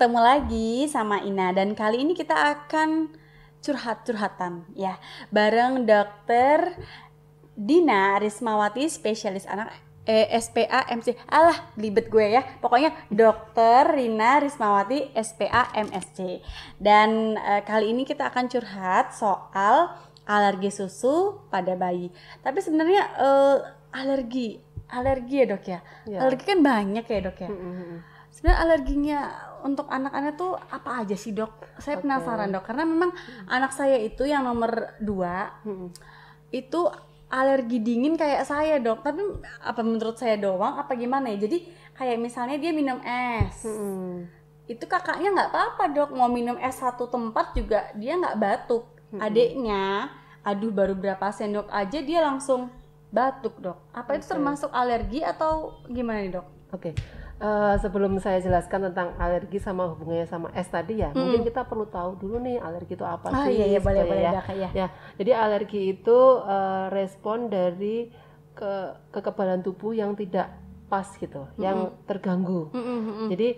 ketemu lagi sama Ina. Dan kali ini kita akan curhat-curhatan ya. Bareng dokter Dina Rismawati spesialis anak eh, SPA MC alah libet gue ya. Pokoknya dokter Rina Rismawati SPA MSC dan eh, kali ini kita akan curhat soal alergi susu pada bayi. Tapi sebenarnya eh, alergi alergi ya dok ya, Ya. alergi kan banyak ya dok ya? Mm-mm. Sebenarnya alerginya untuk anak-anak tuh apa aja sih dok? Saya Oke. penasaran dok. Karena memang anak saya itu yang nomor dua Mm-mm. itu alergi dingin kayak saya dok. Tapi apa menurut saya doang apa gimana ya? Jadi kayak misalnya dia minum es. Mm-mm. itu kakaknya nggak apa-apa dok. Mau minum es satu tempat juga dia nggak batuk. Mm-mm. adiknya aduh baru berapa sendok aja dia langsung batuk dok. Apa itu Oke. termasuk alergi atau gimana nih dok? Oke, Eh, sebelum saya jelaskan tentang alergi sama hubungannya sama es tadi ya, Mm. mungkin kita perlu tahu dulu nih alergi itu apa ah sih? iya iya boleh supaya boleh ya. dok ya Ya, jadi alergi itu eh, respon dari ke kekebalan tubuh yang tidak pas gitu, yang terganggu. Mm, mm, mm, mm. Jadi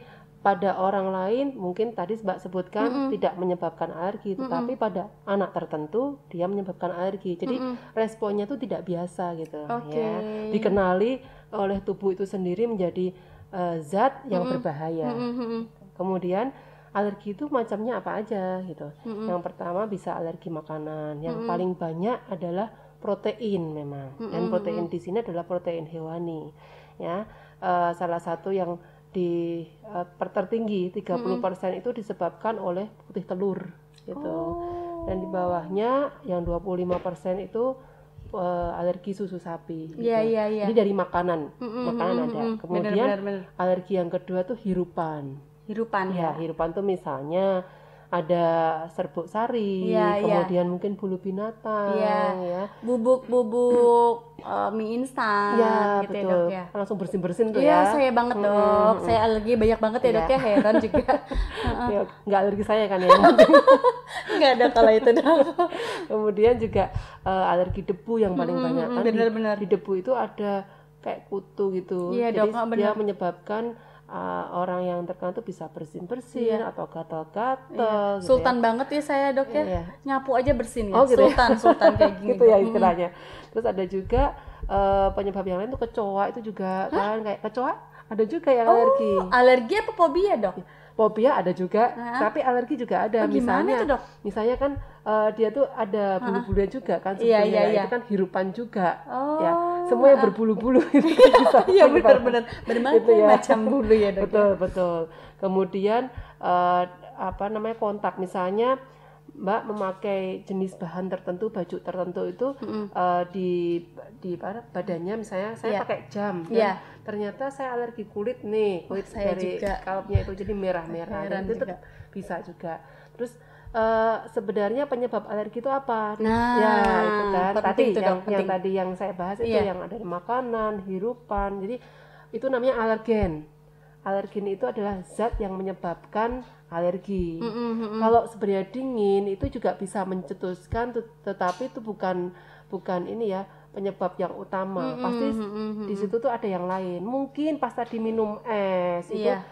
pada orang lain mungkin tadi Mbak sebutkan Mm-mm. tidak menyebabkan alergi, tetapi pada anak tertentu dia menyebabkan alergi. Jadi Mm-mm. responnya itu tidak biasa gitu Oke. ya. Dikenali oleh tubuh itu sendiri menjadi eh, zat yang berbahaya. Mm, mm, mm, mm. Kemudian alergi itu macamnya apa aja gitu. Mm-mm. Yang pertama bisa alergi makanan. Yang paling banyak adalah protein memang. Dan protein di sini adalah protein hewani. Ya, Eh, salah satu yang di per- tertinggi 30% itu disebabkan oleh putih telur gitu. Oh. Dan di bawahnya yang 25% itu eh, alergi susu sapi. gitu. Iya iya iya. Jadi dari makanan, Mm-mm, makanan mm-mm, ada. mm-mm. Kemudian Bener, bener, bener. alergi yang kedua tuh hirupan. hirupan Ya, ya. hirupan tuh misalnya ada serbuk sari, iya. kemudian mungkin bulu binatang, Iya. ya. Bubuk-bubuk eh, mie instan Ya, gitu ya betul. dok ya. Langsung bersin-bersin tuh Iya, ya. saya banget dok. Saya alergi banyak banget ya Iya. dok ya, heran juga. Ya, nggak alergi saya kan ya. Nggak ada kalau itu dok. kemudian juga eh, alergi debu yang paling Mm-mm, banyak kan. di- benar-benar. Di, debu itu ada kayak kutu gitu. Iya, Jadi dok, ah, dia benar. menyebabkan eh, orang yang terkena tuh bisa bersin-bersin atau gatal-gatal gitu Sultan banget ya saya dok ya. Iya. Nyapu aja bersin ya. Oh, gitu ya? Sultan, sultan kayak gini. gitu ya istilahnya. Terus ada juga eh, penyebab yang lain tuh kecoa itu juga kan kayak kecoa ada juga yang alergi. Oh, alergi apa fobia dok? Fobia ada juga, tapi alergi juga ada. Oh, gimana misalnya Dok? misalnya kan eh, dia tuh ada bulu-bulunya juga kan Iya, sebetulnya. iya, iya. Itu kan hirupan juga. Oh, ya. Semua yang berbulu-bulu itu bisa Iya benar-benar. Berbagai ya. macam bulu ya dok. betul betul kemudian eh, apa namanya kontak misalnya mbak memakai jenis bahan tertentu baju tertentu itu eh, di di apa, badannya misalnya saya Iya. pakai jam dan Iya. ternyata saya alergi kulit nih kulit saya dari juga. kalpnya itu jadi merah-merah dan itu juga. bisa juga terus eh, sebenarnya penyebab alergi itu apa Nah, ya itu kan penting tadi itu yang, dong, yang tadi yang saya bahas itu Iya. yang ada di makanan hirupan jadi itu namanya alergen alergen itu adalah zat yang menyebabkan alergi. Mm, mm, mm. Kalau sebenarnya dingin itu juga bisa mencetuskan, tet- tetapi itu bukan bukan ini ya penyebab yang utama. Pasti mm, mm, mm. di situ tuh ada yang lain. Mungkin pas tadi minum es itu Iya.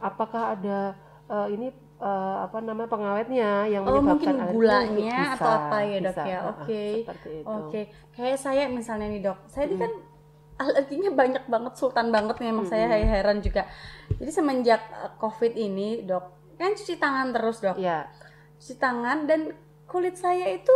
apakah ada eh, ini eh, apa namanya pengawetnya yang Oh mungkin menyebabkan alergi? gulanya Bisa, atau apa ya dok bisa. ya? Oke. Itu. Oke, kayak saya misalnya nih dok, saya ini kan alerginya banyak banget, sultan banget nih emang saya heran juga. Jadi semenjak eh, covid ini dok, kan cuci tangan terus dok, Ya, cuci tangan dan kulit saya itu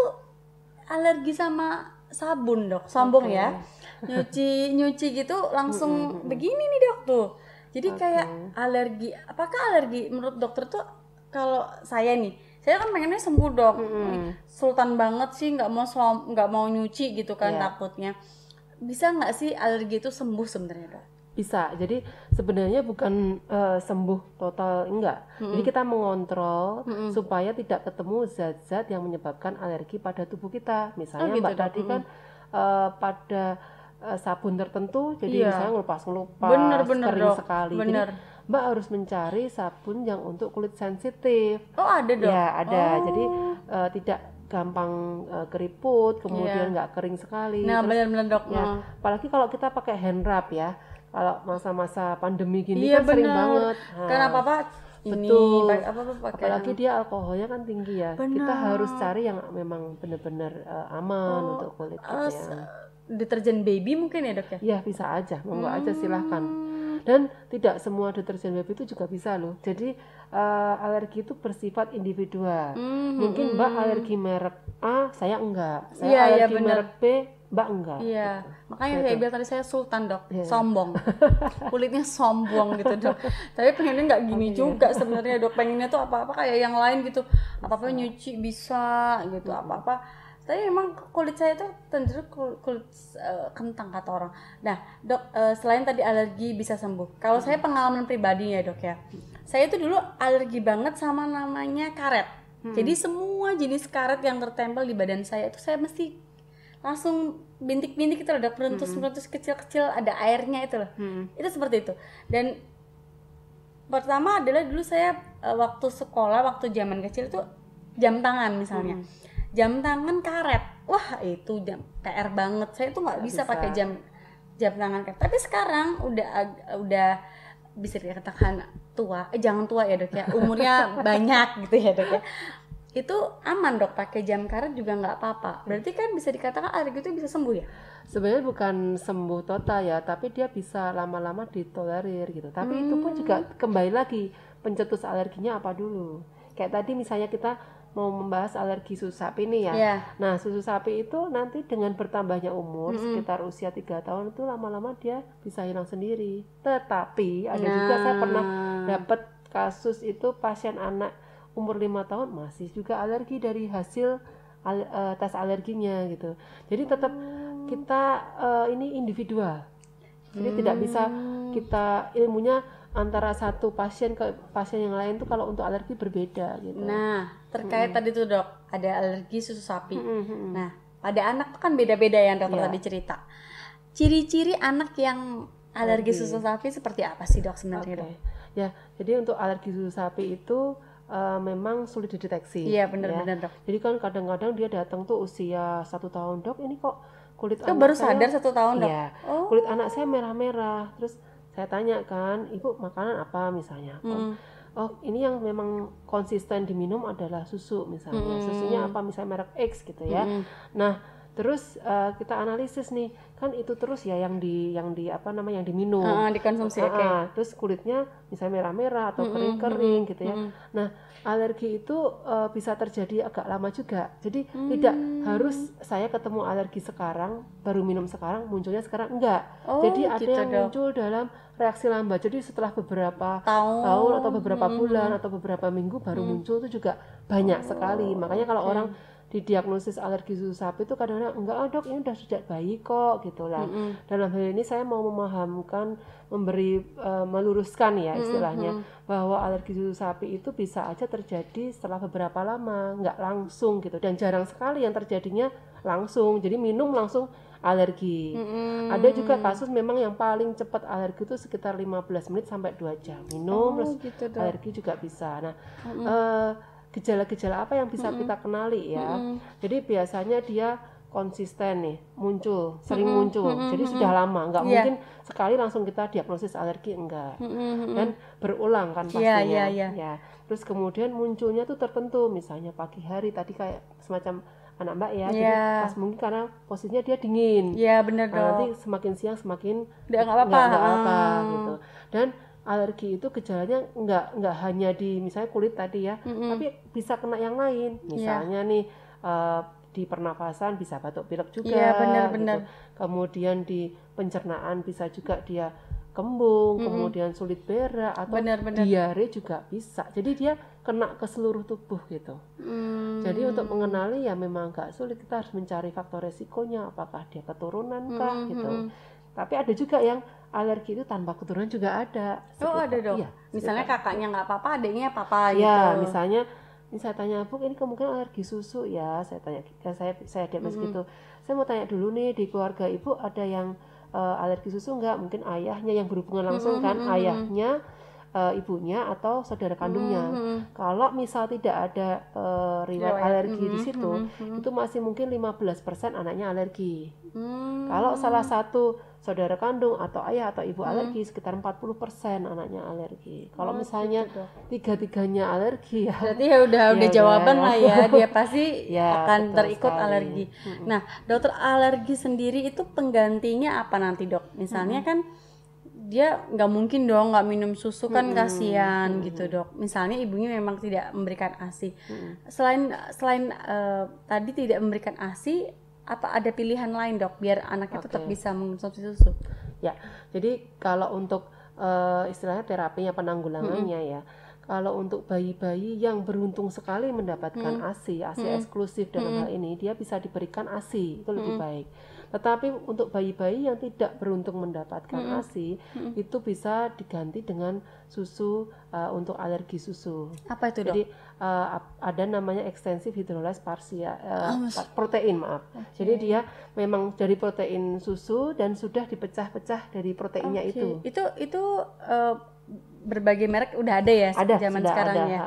alergi sama sabun dok, sambung Oke. ya, nyuci nyuci gitu langsung begini nih dok tuh. Jadi kayak alergi, apakah alergi menurut dokter tuh kalau saya nih, saya kan pengennya sembuh dok, Mm-mm. sultan banget sih nggak mau nggak mau nyuci gitu kan Iya. takutnya bisa nggak sih alergi itu sembuh sebenarnya dok? bisa. Jadi sebenarnya bukan eh, sembuh total enggak. Jadi kita mengontrol supaya tidak ketemu zat-zat yang menyebabkan alergi pada tubuh kita. Misalnya gitu, Mbak Dok. tadi kan eh, pada eh, sabun tertentu jadi Iya. misalnya ngelupas-ngelupas Bener, bener, kering Dok. sekali. Jadi Bener. Mbak harus mencari sabun yang untuk kulit sensitif. Oh ada dok? Ya, ada. Oh. Jadi eh, tidak gampang eh, keriput, kemudian Iya. nggak kering sekali. Nah benar-benar dok. Ya, Oh. apalagi kalau kita pakai hand wrap ya. Kalau masa-masa pandemi gini Iya kan sering benar. banget. Nah, Karena apa apa ini Betul. pakai apa apa pakai apalagi dia alkoholnya kan tinggi ya kita Benar. harus cari yang memang benar-benar eh, aman Oh, untuk kulit s- ya deterjen baby mungkin ya dok ya ya bisa aja monggo aja silahkan Hmm. Dan tidak semua deterjen baby itu juga bisa loh jadi eh, alergi itu bersifat individual Hmm, mungkin hmm, mbak hmm. alergi merek A saya enggak saya Iya, iya, alergi benar. merek B mbak enggak Iya, makanya Gitu. saya bilang tadi saya sultan dok, Iya. sombong, kulitnya sombong gitu dok. Tapi pengennya nggak gini Oke. juga sebenarnya dok, pengennya tuh apa-apa kayak yang lain gitu, apa-apa nyuci bisa gitu, apa-apa. Tapi memang kulit saya tuh cenderung kulit, kulit eh, kentang kata orang. Nah dok, eh, selain tadi alergi bisa sembuh. Kalau saya pengalaman pribadi ya dok ya, saya tuh dulu alergi banget sama namanya karet. Jadi semua jenis karet yang tertempel di badan saya itu saya mesti langsung bintik-bintik itu ada perentus-perentus kecil-kecil ada airnya itu loh Hmm. itu seperti itu dan pertama adalah dulu saya eh, waktu sekolah waktu zaman kecil itu jam tangan misalnya Hmm. Jam tangan karet. Wah itu jam PR banget. Saya tuh nggak bisa, bisa. pakai jam jam tangan karet. Tapi sekarang udah udah bisa dikatakan tua. Eh jangan tua ya dok ya. Umurnya banyak gitu ya dok ya. Itu aman dok pakai jam karet juga nggak apa-apa. Berarti kan bisa dikatakan alergi itu bisa sembuh ya? Sebenarnya bukan sembuh total ya tapi dia bisa lama-lama ditolerir gitu. Tapi itu pun juga kembali lagi pencetus alerginya apa dulu? Kayak tadi misalnya kita mau membahas alergi susu sapi nih ya. Ya nah susu sapi itu nanti dengan bertambahnya umur sekitar usia tiga tahun itu lama-lama dia bisa hilang sendiri. Tetapi ada juga saya pernah Nah. dapat kasus itu pasien anak umur lima tahun masih juga alergi dari hasil al- eh, tes alerginya gitu. Jadi tetap kita eh, ini individual. Jadi tidak bisa kita ilmunya antara satu pasien ke pasien yang lain tuh kalau untuk alergi berbeda gitu Nah, terkait tadi tuh dok, ada alergi susu sapi. Mm, mm, mm. Nah, pada anak tuh kan beda-beda ya dokter Iya. tadi cerita. Ciri-ciri anak yang alergi Alergi. susu sapi seperti apa sih dok sebenarnya Oke. dok? ya jadi untuk alergi susu sapi itu eh, memang sulit dideteksi Iya ya. benar-benar dok. jadi kan kadang-kadang dia datang tuh usia satu tahun dok ini kok kulit Itu anak baru saya- sadar satu tahun dok. Iya. Oh. kulit anak saya merah-merah terus saya tanya kan ibu makanan apa misalnya Hmm. oh ini yang memang konsisten diminum adalah susu misalnya Mm. susunya apa misalnya merek X gitu ya Mm-mm. nah terus eh, kita analisis nih kan itu terus ya yang di yang di apa namanya yang diminum Ah, dikonsumsi oke. ah. terus kulitnya misalnya merah-merah atau Mm-mm, kering-kering mm-mm, gitu ya mm-mm. nah alergi itu eh, bisa terjadi agak lama juga jadi tidak Hmm. harus saya ketemu alergi sekarang baru minum sekarang munculnya sekarang enggak Oh, jadi ada gitu, yang dok. muncul dalam reaksi lambat jadi setelah beberapa Tahun. tahun atau beberapa Mm-mm. bulan atau beberapa minggu baru Hmm. muncul itu juga banyak sekali makanya kalau oke. orang didiagnosis alergi susu sapi itu kadang-kadang enggak oh, dok ini udah sejak bayi kok gitu lah Mm-mm. dalam hal ini saya mau memahamkan memberi eh, meluruskan ya istilahnya Mm-mm. bahwa alergi susu sapi itu bisa aja terjadi setelah beberapa lama nggak langsung gitu dan jarang sekali yang terjadinya langsung jadi minum langsung alergi Mm-mm. ada juga kasus memang yang paling cepat alergi itu sekitar 15 menit sampai 2 jam minum Oh, terus gitu alergi juga bisa nah Mm-mm. eh, gejala-gejala apa yang bisa kita kenali ya Mm-mm. jadi biasanya dia konsisten nih muncul sering Mm-mm, muncul mm-mm, jadi mm-mm. sudah lama nggak Iya. mungkin sekali langsung kita diagnosis alergi enggak Mm-mm, mm-mm. dan berulang kan Iya, pastinya iya, iya. ya terus kemudian munculnya tuh tertentu misalnya pagi hari tadi kayak semacam anak mbak ya jadi Iya. pas mungkin karena posisinya dia dingin Iya benar Nah, nanti dok. semakin siang semakin nggak apa-apa. nggak apa Ah. gitu dan alergi itu gejalanya nggak nggak hanya di misalnya kulit tadi ya Mm-mm. tapi bisa kena yang lain Iya. misalnya nih eh, di pernafasan bisa batuk pilek juga Iya, benar, gitu. kemudian di pencernaan bisa juga dia kembung Mm-mm. kemudian sulit berak atau Benar, benar. diare juga bisa jadi dia kena ke seluruh tubuh gitu Mm. jadi untuk mengenali ya memang agak sulit kita harus mencari faktor resikonya apakah dia keturunan kah Mm-mm, gitu mm-mm. tapi ada juga yang alergi itu tanpa keturunan juga ada Oh Sekitar- ada dong. iya, Misalnya sekitar- kakaknya nggak apa-apa, adiknya apa-apa gitu. ya misalnya ini saya tanya bu ini kemungkinan alergi susu ya saya tanya ya saya saya diagnosis Mm-mm. gitu saya mau tanya dulu nih di keluarga ibu ada yang eh, alergi susu nggak? Mungkin ayahnya yang berhubungan langsung kan? ayahnya uh, ibunya atau saudara kandungnya. Hmm, hmm. Kalau misal tidak ada uh, riwayat Riwayat. alergi di Hmm, situ, hmm, hmm. itu masih mungkin 15% anaknya alergi. Hmm. Kalau salah satu saudara kandung atau ayah atau ibu Hmm. alergi sekitar 40% anaknya alergi. Kalau Oh, misalnya gitu, tiga-tiganya alergi ya Berarti ya udah Ya udah jawaban lah ya dia pasti Ya, akan terikut sekali. alergi. Mm-mm. Nah, dokter alergi sendiri itu penggantinya apa nanti dok? Misalnya kan dia nggak mungkin dong nggak minum susu kan Mm-mm. kasihan Mm-mm. gitu dok. Misalnya ibunya memang tidak memberikan ASI. Mm-mm. Selain selain eh, tadi tidak memberikan ASI, apa ada pilihan lain dok biar anaknya tetap Oke. bisa mengonsumsi susu? Ya, jadi kalau untuk eh, istilahnya terapinya penanggulangannya ya, kalau untuk bayi-bayi yang beruntung sekali mendapatkan ASI, ASI Mm. eksklusif dalam hal ini, dia bisa diberikan ASI, itu lebih Mm. baik. Tetapi untuk bayi-bayi yang tidak beruntung mendapatkan Mm. ASI, Mm. itu bisa diganti dengan susu eh, untuk alergi susu. Apa itu dok? Jadi eh, ap- ada namanya extensive hydrolyze parsia mas- pa- protein maaf. Jadi dia memang dari protein susu dan sudah dipecah-pecah dari proteinnya Oke. itu. Itu itu berbagai merek udah ada ya Ada zaman sudah sekarang ada. ya.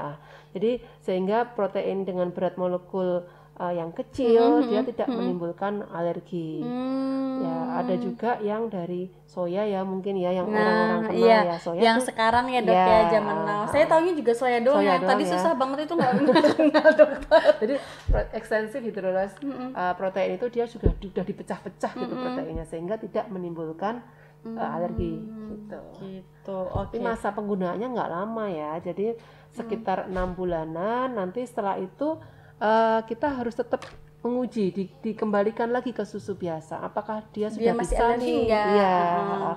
Jadi sehingga protein dengan berat molekul eh, yang kecil Mhm, dia tidak mhm. menimbulkan alergi. Hmm. Ya, ada juga yang dari soya ya mungkin ya yang Nah, orang-orang kenal iya. ya soya yang tuh sekarang ya dok Ya, ya zaman now. Saya taunya juga soya doang. Soya yang doang Tadi ya. susah banget itu nggak kenal dokter. Jadi extensive hydrolyze Mm-mm. uh, protein itu dia sudah sudah dipecah-pecah gitu Mm-mm. proteinnya sehingga tidak menimbulkan uh, alergi Hmm, gitu. Gitu. Tapi Oke. masa penggunaannya nggak lama ya, jadi sekitar enam bulanan. Nanti setelah itu uh, kita harus tetap menguji, di- dikembalikan lagi ke susu biasa. Apakah dia sudah Dia masih bisa alergi nih? Iya. Hmm.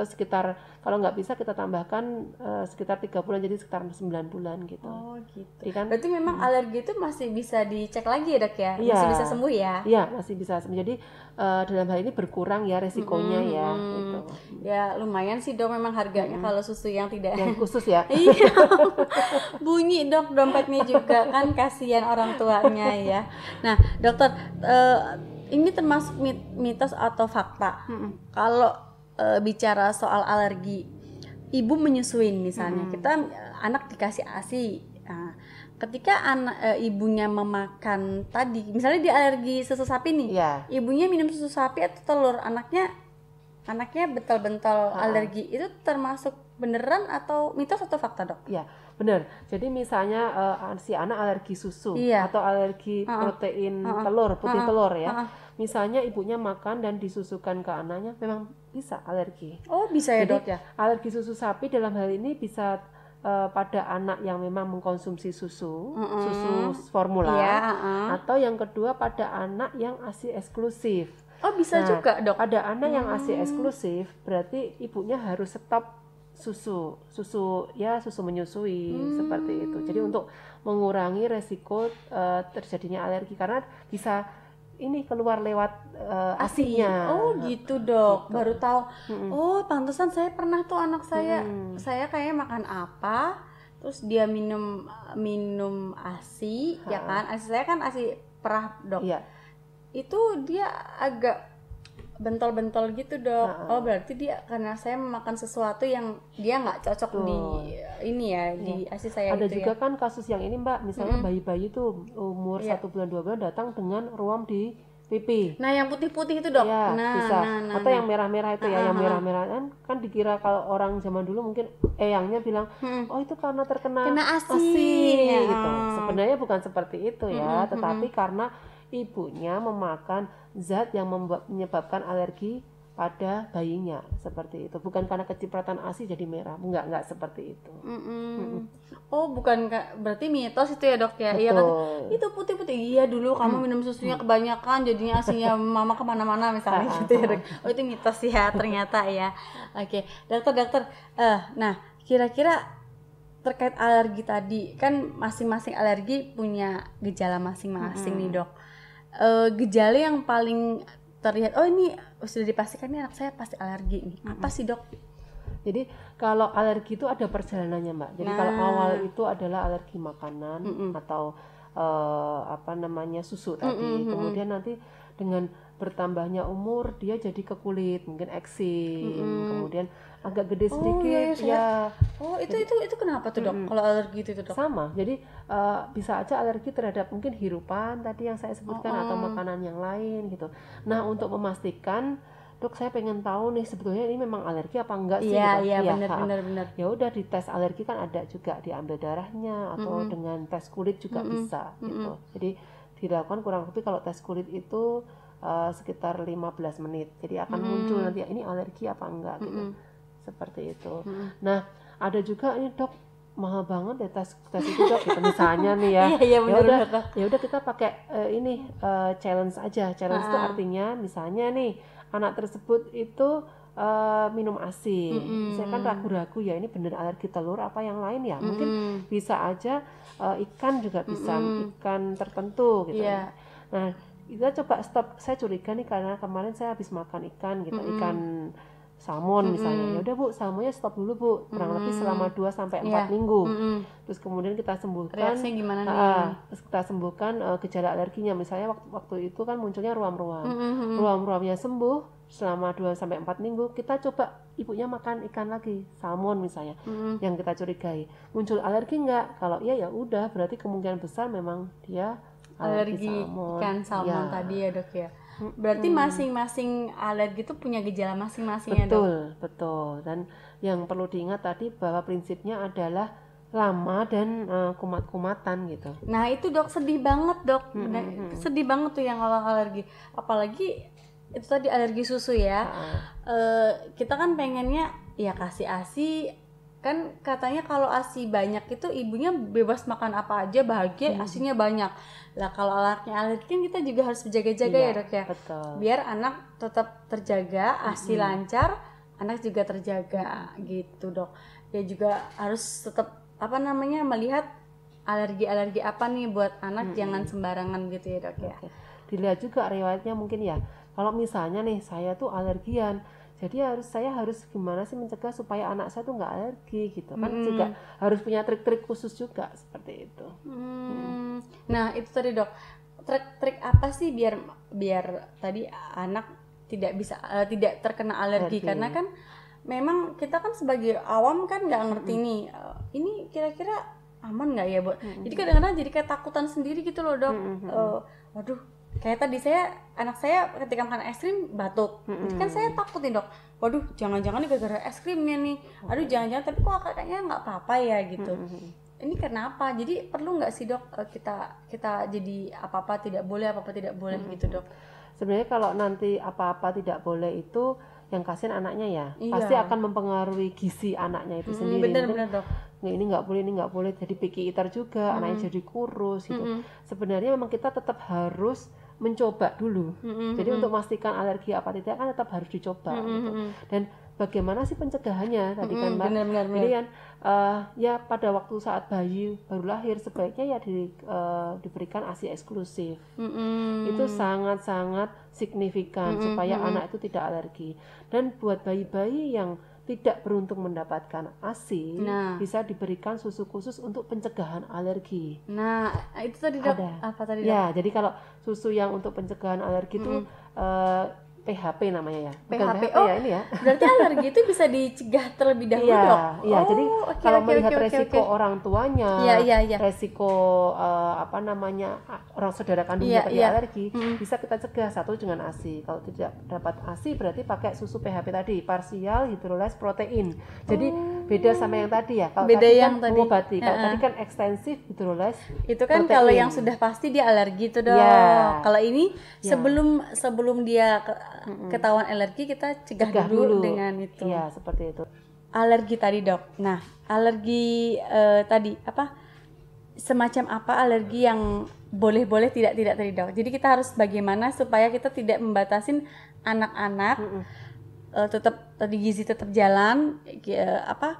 Terus sekitar kalau nggak bisa kita tambahkan uh, sekitar tiga bulan, jadi sekitar 9 bulan gitu. Oh gitu. Jadi kan Berarti memang alergi itu masih bisa dicek lagi ya dok ya? Iya. Masih bisa sembuh ya? Iya masih bisa. Jadi uh, dalam hal ini berkurang ya resikonya ya. Mm-mm. Gitu. Ya lumayan sih dok memang harganya kalau susu yang tidak Yang khusus ya. Iya, bunyi dok dompetnya juga kan kasihan orang tuanya ya. Nah dokter eh, ini termasuk mit- mitos atau fakta? Kalau eh, bicara soal alergi, ibu menyusuin misalnya, kita eh, anak dikasih asi. Nah, ketika anak eh, ibunya memakan tadi, misalnya dia alergi susu sapi nih, Iya. ibunya minum susu sapi atau telur, anaknya anaknya betul-betul Ah. alergi itu termasuk beneran atau mitos atau fakta dok? Ya, benar. Jadi misalnya eh, si anak alergi susu Iya. atau alergi Ha-ha. protein Ha-ha. telur, putih Ha-ha. telur ya. Ha-ha. Misalnya ibunya makan dan disusukan ke anaknya, memang bisa alergi. Oh bisa ya Jadi dok ya? alergi susu sapi dalam hal ini bisa eh, pada anak yang memang mengkonsumsi susu, Mm-mm. susu formula, Iya. heeh. atau yang kedua pada anak yang asi eksklusif. Oh bisa Nah, juga dok? Ada anak yang asi Hmm. eksklusif, berarti ibunya harus stop susu, susu ya susu menyusui Hmm. seperti itu. Jadi untuk mengurangi resiko eh, terjadinya alergi karena bisa ini keluar lewat eh, asinya. Oh gitu dok. Gitu. Baru tahu. Mm-mm. Oh pantesan saya pernah tuh anak saya. Mm-mm. Saya kayaknya makan apa? Terus dia minum minum asi, ya Ha. kan? Asi saya kan asi perah dok. Iya, Itu dia agak bentol-bentol gitu dok. Ha. Oh berarti dia karena saya memakan sesuatu yang dia nggak cocok Betul. di ini ya di asi saya ada itu juga ya. kan kasus yang ini Mbak, misalnya bayi-bayi tuh umur Iya. satu bulan dua bulan datang dengan ruam di pipi. Nah yang putih-putih itu dok. Ya, nah, bisa. nah, nah, Atau nah. yang merah-merah itu ya, Ah, yang ah, ah. merah-merah kan kan dikira kalau orang zaman dulu mungkin eyangnya bilang, Mm-mm. "Oh, itu karena terkena Kena asi. asi," Ya. gitu. Sebenarnya bukan seperti itu ya, Mm-mm, tetapi karena ibunya memakan zat yang membuat menyebabkan alergi pada bayinya seperti itu. Bukan karena kecipratan asi jadi merah. Enggak, enggak seperti itu. Mm-mm. Oh bukan Kak. berarti mitos itu ya dok ya? Iya kan? Itu putih-putih. Iya dulu kamu minum susunya kebanyakan jadinya asinya mama ke mana-mana misalnya gitu ya dok. Oh itu mitos ya ternyata ya. Oke dokter dokter. Eh nah kira-kira terkait alergi tadi kan masing-masing alergi punya gejala masing-masing nih dok. Eh gejala yang paling terlihat oh ini sudah dipastikan nih anak saya pasti alergi nih. Apa sih dok? Jadi kalau alergi itu ada perjalanannya mbak. Jadi kalau Nah. awal itu adalah alergi makanan Mm-mm. atau eh, apa namanya susu tadi. Mm-mm, mm-mm. Kemudian nanti dengan bertambahnya umur dia jadi ke kulit, mungkin eksim, Mm-mm. kemudian agak gede Oh, sedikit iya, iya, ya Oh, itu itu itu kenapa tuh, Dok? Mm-mm. Kalau alergi itu, Dok? sama. Jadi eh, bisa aja alergi terhadap mungkin hirupan tadi yang saya sebutkan atau Oh-oh. makanan yang lain gitu. Nah, untuk memastikan Dok, saya pengen tahu nih sebetulnya ini memang alergi apa enggak sih? Iya, iya, Iya, benar benar benar. ya udah di tes alergi kan ada juga diambil darahnya atau Mm-mm. dengan tes kulit juga Mm-mm. bisa Mm-mm. gitu jadi dilakukan kurang lebih kalau tes kulit itu uh, sekitar 15 menit jadi akan Mm-mm. muncul nanti ini alergi apa enggak gitu Mm-mm. seperti itu Mm-mm. nah ada juga ini dok mahal banget ya tes tes itu dok gitu misalnya nih ya Iya, iya ya udah ya udah kita pakai eh, ini eh, challenge aja challenge itu Ah. artinya misalnya nih anak tersebut itu eh, minum ASI Mm-mm. saya kan ragu-ragu ya ini bener alergi telur apa yang lain ya mungkin Mm-mm. bisa aja eh, ikan juga bisa Mm-mm. ikan tertentu gitu Iya. nah kita coba stop saya curiga nih karena kemarin saya habis makan ikan gitu Mm-mm. ikan salmon misalnya Mm-mm. ya udah bu salmonnya stop dulu bu kurang lebih Mm-mm. selama 2 sampai Iya. 4 minggu Mm-mm. terus kemudian kita sembuhkan Reaksinya gimana nih? Ah, terus kita sembuhkan eh, gejala alerginya misalnya waktu, waktu itu kan munculnya ruam-ruam Mm-mm. ruam-ruamnya sembuh selama 2 sampai 4 minggu kita coba ibunya makan ikan lagi salmon misalnya Mm-mm. yang kita curigai. Muncul alergi nggak? Kalau iya ya udah. Berarti kemungkinan besar memang dia alergi, alergi salmon. ikan salmon Ya. tadi ya dok ya? Berarti masing-masing alergi itu punya gejala masing-masing ya dok? Betul betul. Dan yang perlu diingat tadi bahwa prinsipnya adalah lama dan eh, kumat-kumatan gitu. Nah itu dok sedih banget dok. Benar- mm-mm. sedih banget tuh yang alergi. Apalagi itu tadi alergi susu ya Ah, Eh, kita kan pengennya ya kasih asi kan katanya kalau asi banyak itu ibunya bebas makan apa aja bahagia Hmm. asinya banyak lah kalau anaknya alergi kan kita juga harus berjaga-jaga Iya, ya dok ya betul biar anak tetap terjaga asi Mm-mm. lancar anak juga terjaga gitu dok ya juga harus tetap apa namanya melihat alergi-alergi apa nih buat anak Mm-mm. jangan sembarangan gitu ya dok ya Oke. Dilihat juga riwayatnya mungkin ya. Kalau misalnya nih saya tuh alergian, jadi harus saya harus gimana sih mencegah supaya anak saya tuh nggak alergi gitu kan Mm-mm. juga harus punya trik-trik khusus juga seperti itu. Hmm, Nah itu tadi dok trik-trik apa sih biar biar tadi anak tidak bisa eh, tidak terkena alergi Alergi. karena kan memang kita kan sebagai awam kan nggak ngerti nih eh, ini kira-kira aman nggak ya bu? Mm-mm. Jadi kadang-kadang jadi kayak takutan sendiri gitu loh dok. Mm-mm. Eh, waduh kayak tadi saya anak saya ketika makan es krim batuk. Jadi kan saya takut nih dok. Waduh jangan-jangan ini gara-gara es krimnya nih. Aduh jangan-jangan tapi kok kayaknya nggak apa-apa ya gitu Mm-mm. ini kenapa jadi perlu nggak sih dok eh, kita kita jadi apa apa tidak boleh apa apa tidak boleh Mm-mm. gitu dok Sebenarnya kalau nanti apa-apa tidak boleh itu yang kasihan anaknya ya Iya. pasti akan mempengaruhi gizi anaknya itu Mm, sendiri. bener bener dok "Nggak, ini nggak boleh ini nggak boleh jadi picky eater juga anaknya Mm-mm. jadi kurus gitu. Mm-mm. Sebenarnya memang kita tetap harus mencoba dulu. Mm-mm, Jadi untuk memastikan alergi apa tidak kan tetap harus dicoba. Mm-mm, gitu. Dan bagaimana sih pencegahannya tadi kan Mm-mm, Mbak? Jadi bener kan eh, ya pada waktu saat bayi baru lahir sebaiknya ya di, eh, diberikan ASI eksklusif. Mm-mm. Itu sangat-sangat signifikan Mm-mm, supaya mm-mm. anak itu tidak alergi. Dan buat bayi-bayi yang tidak beruntung mendapatkan ASI Nah. bisa diberikan susu khusus untuk pencegahan alergi. nah itu tadi dok Ada. apa tadi dok Ya, jadi kalau susu yang untuk pencegahan alergi itu eh, PHP namanya ya. Bukan PHP. PHP Oh, ya ini ya. berarti alergi itu bisa dicegah terlebih dahulu Iya, dok iya. Oh, Jadi oke, kalau oke, melihat oke, resiko oke. orang tuanya, iya iya iya resiko eh, apa namanya orang saudara kandungnya Iya, terkena iya. alergi, Mm. bisa kita cegah satu dengan ASI. Kalau tidak dapat ASI berarti pakai susu PHP tadi, parsial hydrolyzed protein. Jadi beda sama yang tadi ya. Kalau. Beda tadi yang kan tadi. mengobati, kalau Heeh. tadi kan ekstensif hydrolyzed itu kan protein. kalau yang sudah pasti dia alergi itu dok Iya. kalau ini Iya. sebelum sebelum dia ke- ketahuan alergi kita cegah, cegah dulu, dulu. dengan itu Iya, seperti itu. alergi tadi dok. Nah, alergi eh, tadi apa? Semacam apa alergi yang boleh-boleh tidak tidak tadi dok. Jadi kita harus bagaimana supaya kita tidak membatasin anak-anak Mm-mm. Eh, tetap tadi gizi tetap jalan, eh, apa?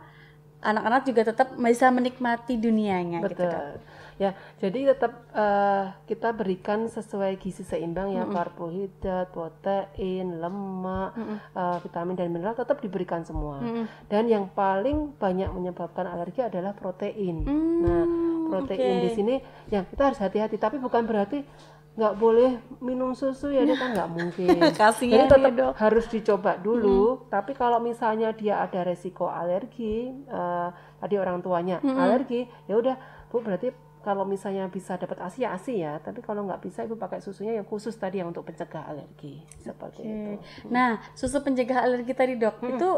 Anak-anak juga tetap bisa menikmati dunianya gitu Betul. dok. Ya, jadi tetap eh, kita berikan sesuai gizi seimbang ya, Mm-mm. karbohidrat, protein, lemak, Mm-mm. eh, vitamin dan mineral tetap diberikan semua. Mm-mm. Dan yang paling banyak menyebabkan alergi adalah protein. Hmm. Nah, protein oke. di sini yang kita harus hati-hati tapi bukan berarti nggak boleh minum susu ya dia kan nggak mungkin. Jadi tetap Dok. harus dicoba dulu. Tapi kalau misalnya dia ada resiko alergi eh, tadi orang tuanya alergi ya udah bu berarti kalau misalnya bisa dapat asi ya asi ya. Tapi kalau nggak bisa ibu pakai susunya yang khusus tadi yang untuk pencegah alergi. Seperti itu. Oke. Nah, susu pencegah alergi tadi dok, itu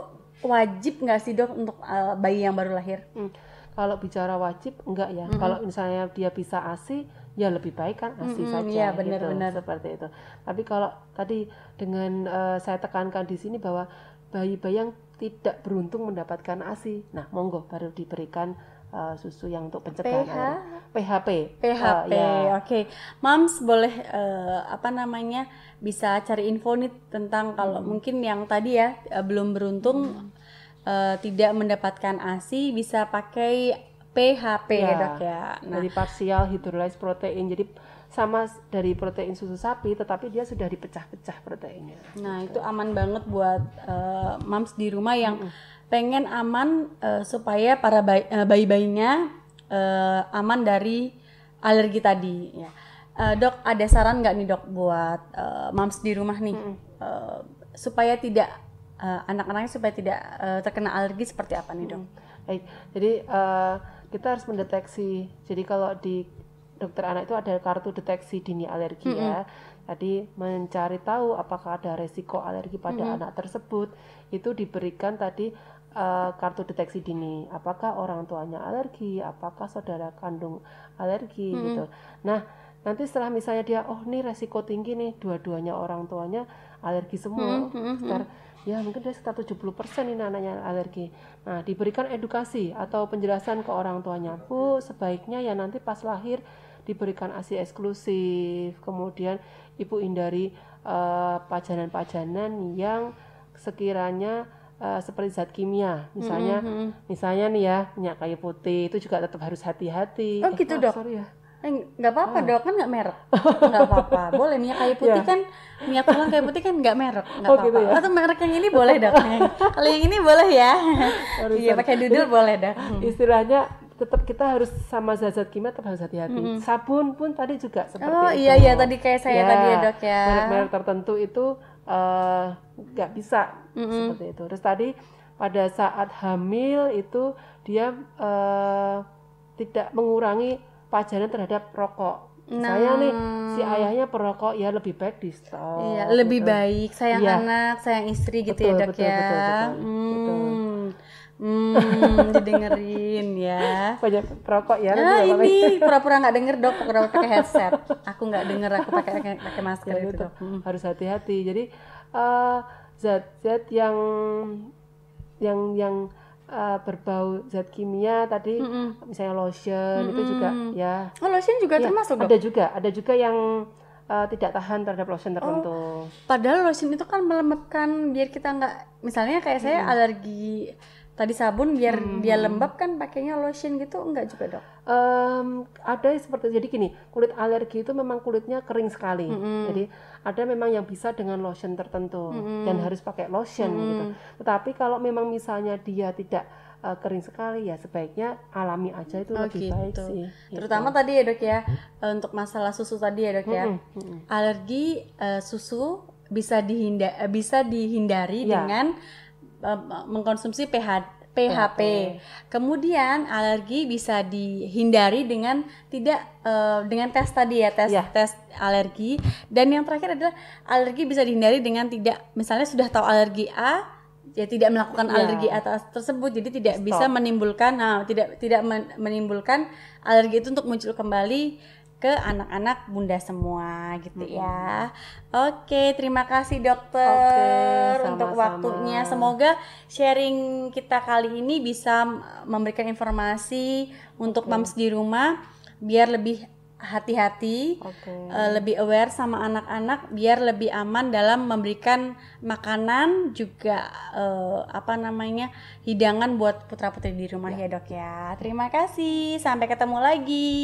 wajib nggak sih dok untuk uh, bayi yang baru lahir? Hmm, Kalau bicara wajib enggak ya. Kalau misalnya dia bisa ASI ya lebih baik kan ASI Mm-mm, saja iya, gitu, benar-benar. seperti itu. Tapi kalau tadi dengan eh, saya tekankan di sini bahwa bayi-bayi yang tidak beruntung mendapatkan ASI, nah monggo baru diberikan eh, susu yang untuk pencegahan PH? PHP. PHP, Eh, ya. oke. Moms boleh eh, apa namanya bisa cari info nih tentang kalau mungkin yang tadi ya belum beruntung eh, tidak mendapatkan ASI bisa pakai PHP ya Ya, dok ya. Nah, Dari partial hydrolyzed protein. Jadi sama dari protein susu sapi tetapi dia sudah dipecah-pecah proteinnya. Nah, itu aman banget buat eh, moms di rumah yang pengen aman eh, supaya para bayi, eh, bayi-bayinya eh, aman dari alergi tadi ya. Eh, dok, ada saran nggak nih dok buat eh, moms di rumah nih eh, supaya tidak eh, anak-anaknya supaya tidak eh, terkena alergi seperti apa nih dok? Baik, jadi eh, kita harus mendeteksi. Jadi kalau di dokter anak itu ada kartu deteksi dini alergi ya. Tadi mencari tahu apakah ada resiko alergi pada anak tersebut, itu diberikan tadi eh, kartu deteksi dini. Apakah orang tuanya alergi, apakah saudara kandung alergi gitu. Nah, nanti setelah misalnya dia, oh ini resiko tinggi nih, dua-duanya orang tuanya alergi semua. Oh, sekitar ya mungkin dia sekitar 70% ini anaknya alergi. Nah, diberikan edukasi atau penjelasan ke orang tuanya. Bu, sebaiknya ya nanti pas lahir diberikan ASI eksklusif. Kemudian Ibu hindari eh, pajanan-pajanan yang sekiranya eh, seperti zat kimia. Misalnya misalnya nih ya, minyak kayu putih itu juga tetap harus hati-hati. Oh, gitu, maaf, Dok? sorry ya. Eh, nggak apa-apa dok kan nggak merek. Nggak apa-apa. Boleh minyak kayu putih Ya. kan minyak tulang kayu putih kan nggak merek nggak Oh, apa-apa. gitu ya? atau merek yang ini boleh dok kalau yang ini boleh ya. Iya pakai dudul boleh dok Istilahnya tetap kita harus sama zat-zat kimia tetap harus hati-hati. Sabun pun tadi juga seperti oh itu. iya iya tadi kayak saya Ya, tadi ya dok ya. Merek-merek tertentu itu eh, nggak bisa seperti itu. Terus tadi pada saat hamil itu dia eh, tidak mengurangi pajanan terhadap rokok. Saya nih si ayahnya perokok ya lebih baik di stop. Nah. Iya, lebih gitu. baik sayang Iya. anak, sayang istri gitu Betul, ya dok betul, ya. betul, betul, Hmm, hmm, didengerin ya. Banyak perokok ya. Nah ini pura-pura nggak denger dok, pura-pura pakai headset. Aku nggak denger, aku pakai pakai, masker Ya, itu dok. Hmm. harus hati-hati. Jadi eh, zat-zat yang yang yang eh, berbau zat kimia tadi, misalnya lotion itu juga ya. Oh lotion juga Ya, termasuk ada juga ada juga yang eh, tidak tahan terhadap lotion tertentu. Padahal lotion itu kan melembabkan biar kita nggak, misalnya kayak saya alergi tadi sabun biar dia lembab kan pakainya lotion gitu enggak juga dok. Em, ada seperti jadi gini kulit alergi itu memang kulitnya kering sekali jadi ada memang yang bisa dengan lotion tertentu dan harus pakai lotion gitu tetapi kalau memang misalnya dia tidak eh, kering sekali ya sebaiknya alami aja itu Oh, lebih baik gitu. sih Terutama tadi ya dok ya eh, untuk masalah susu tadi ya dok ya. Mm, mm. Alergi eh, susu bisa dihinda eh, bisa dihindari Ya. dengan mengkonsumsi PH PHP. Kemudian alergi bisa dihindari dengan tidak eh, dengan tes tadi ya tes Ya. tes alergi dan yang terakhir adalah alergi bisa dihindari dengan tidak misalnya sudah tahu alergi A ya tidak melakukan Ya. alergi atas tersebut jadi tidak bisa menimbulkan nah tidak tidak men- menimbulkan alergi itu untuk muncul kembali ke anak-anak bunda semua gitu ya. Oke, terima kasih dokter Oke, untuk waktunya. Semoga sharing kita kali ini bisa memberikan informasi untuk moms di rumah biar lebih hati-hati, Oke. eh, lebih aware sama anak-anak biar lebih aman dalam memberikan makanan juga eh, apa namanya hidangan buat putra-putri di rumah ya dok ya. Terima kasih, sampai ketemu lagi.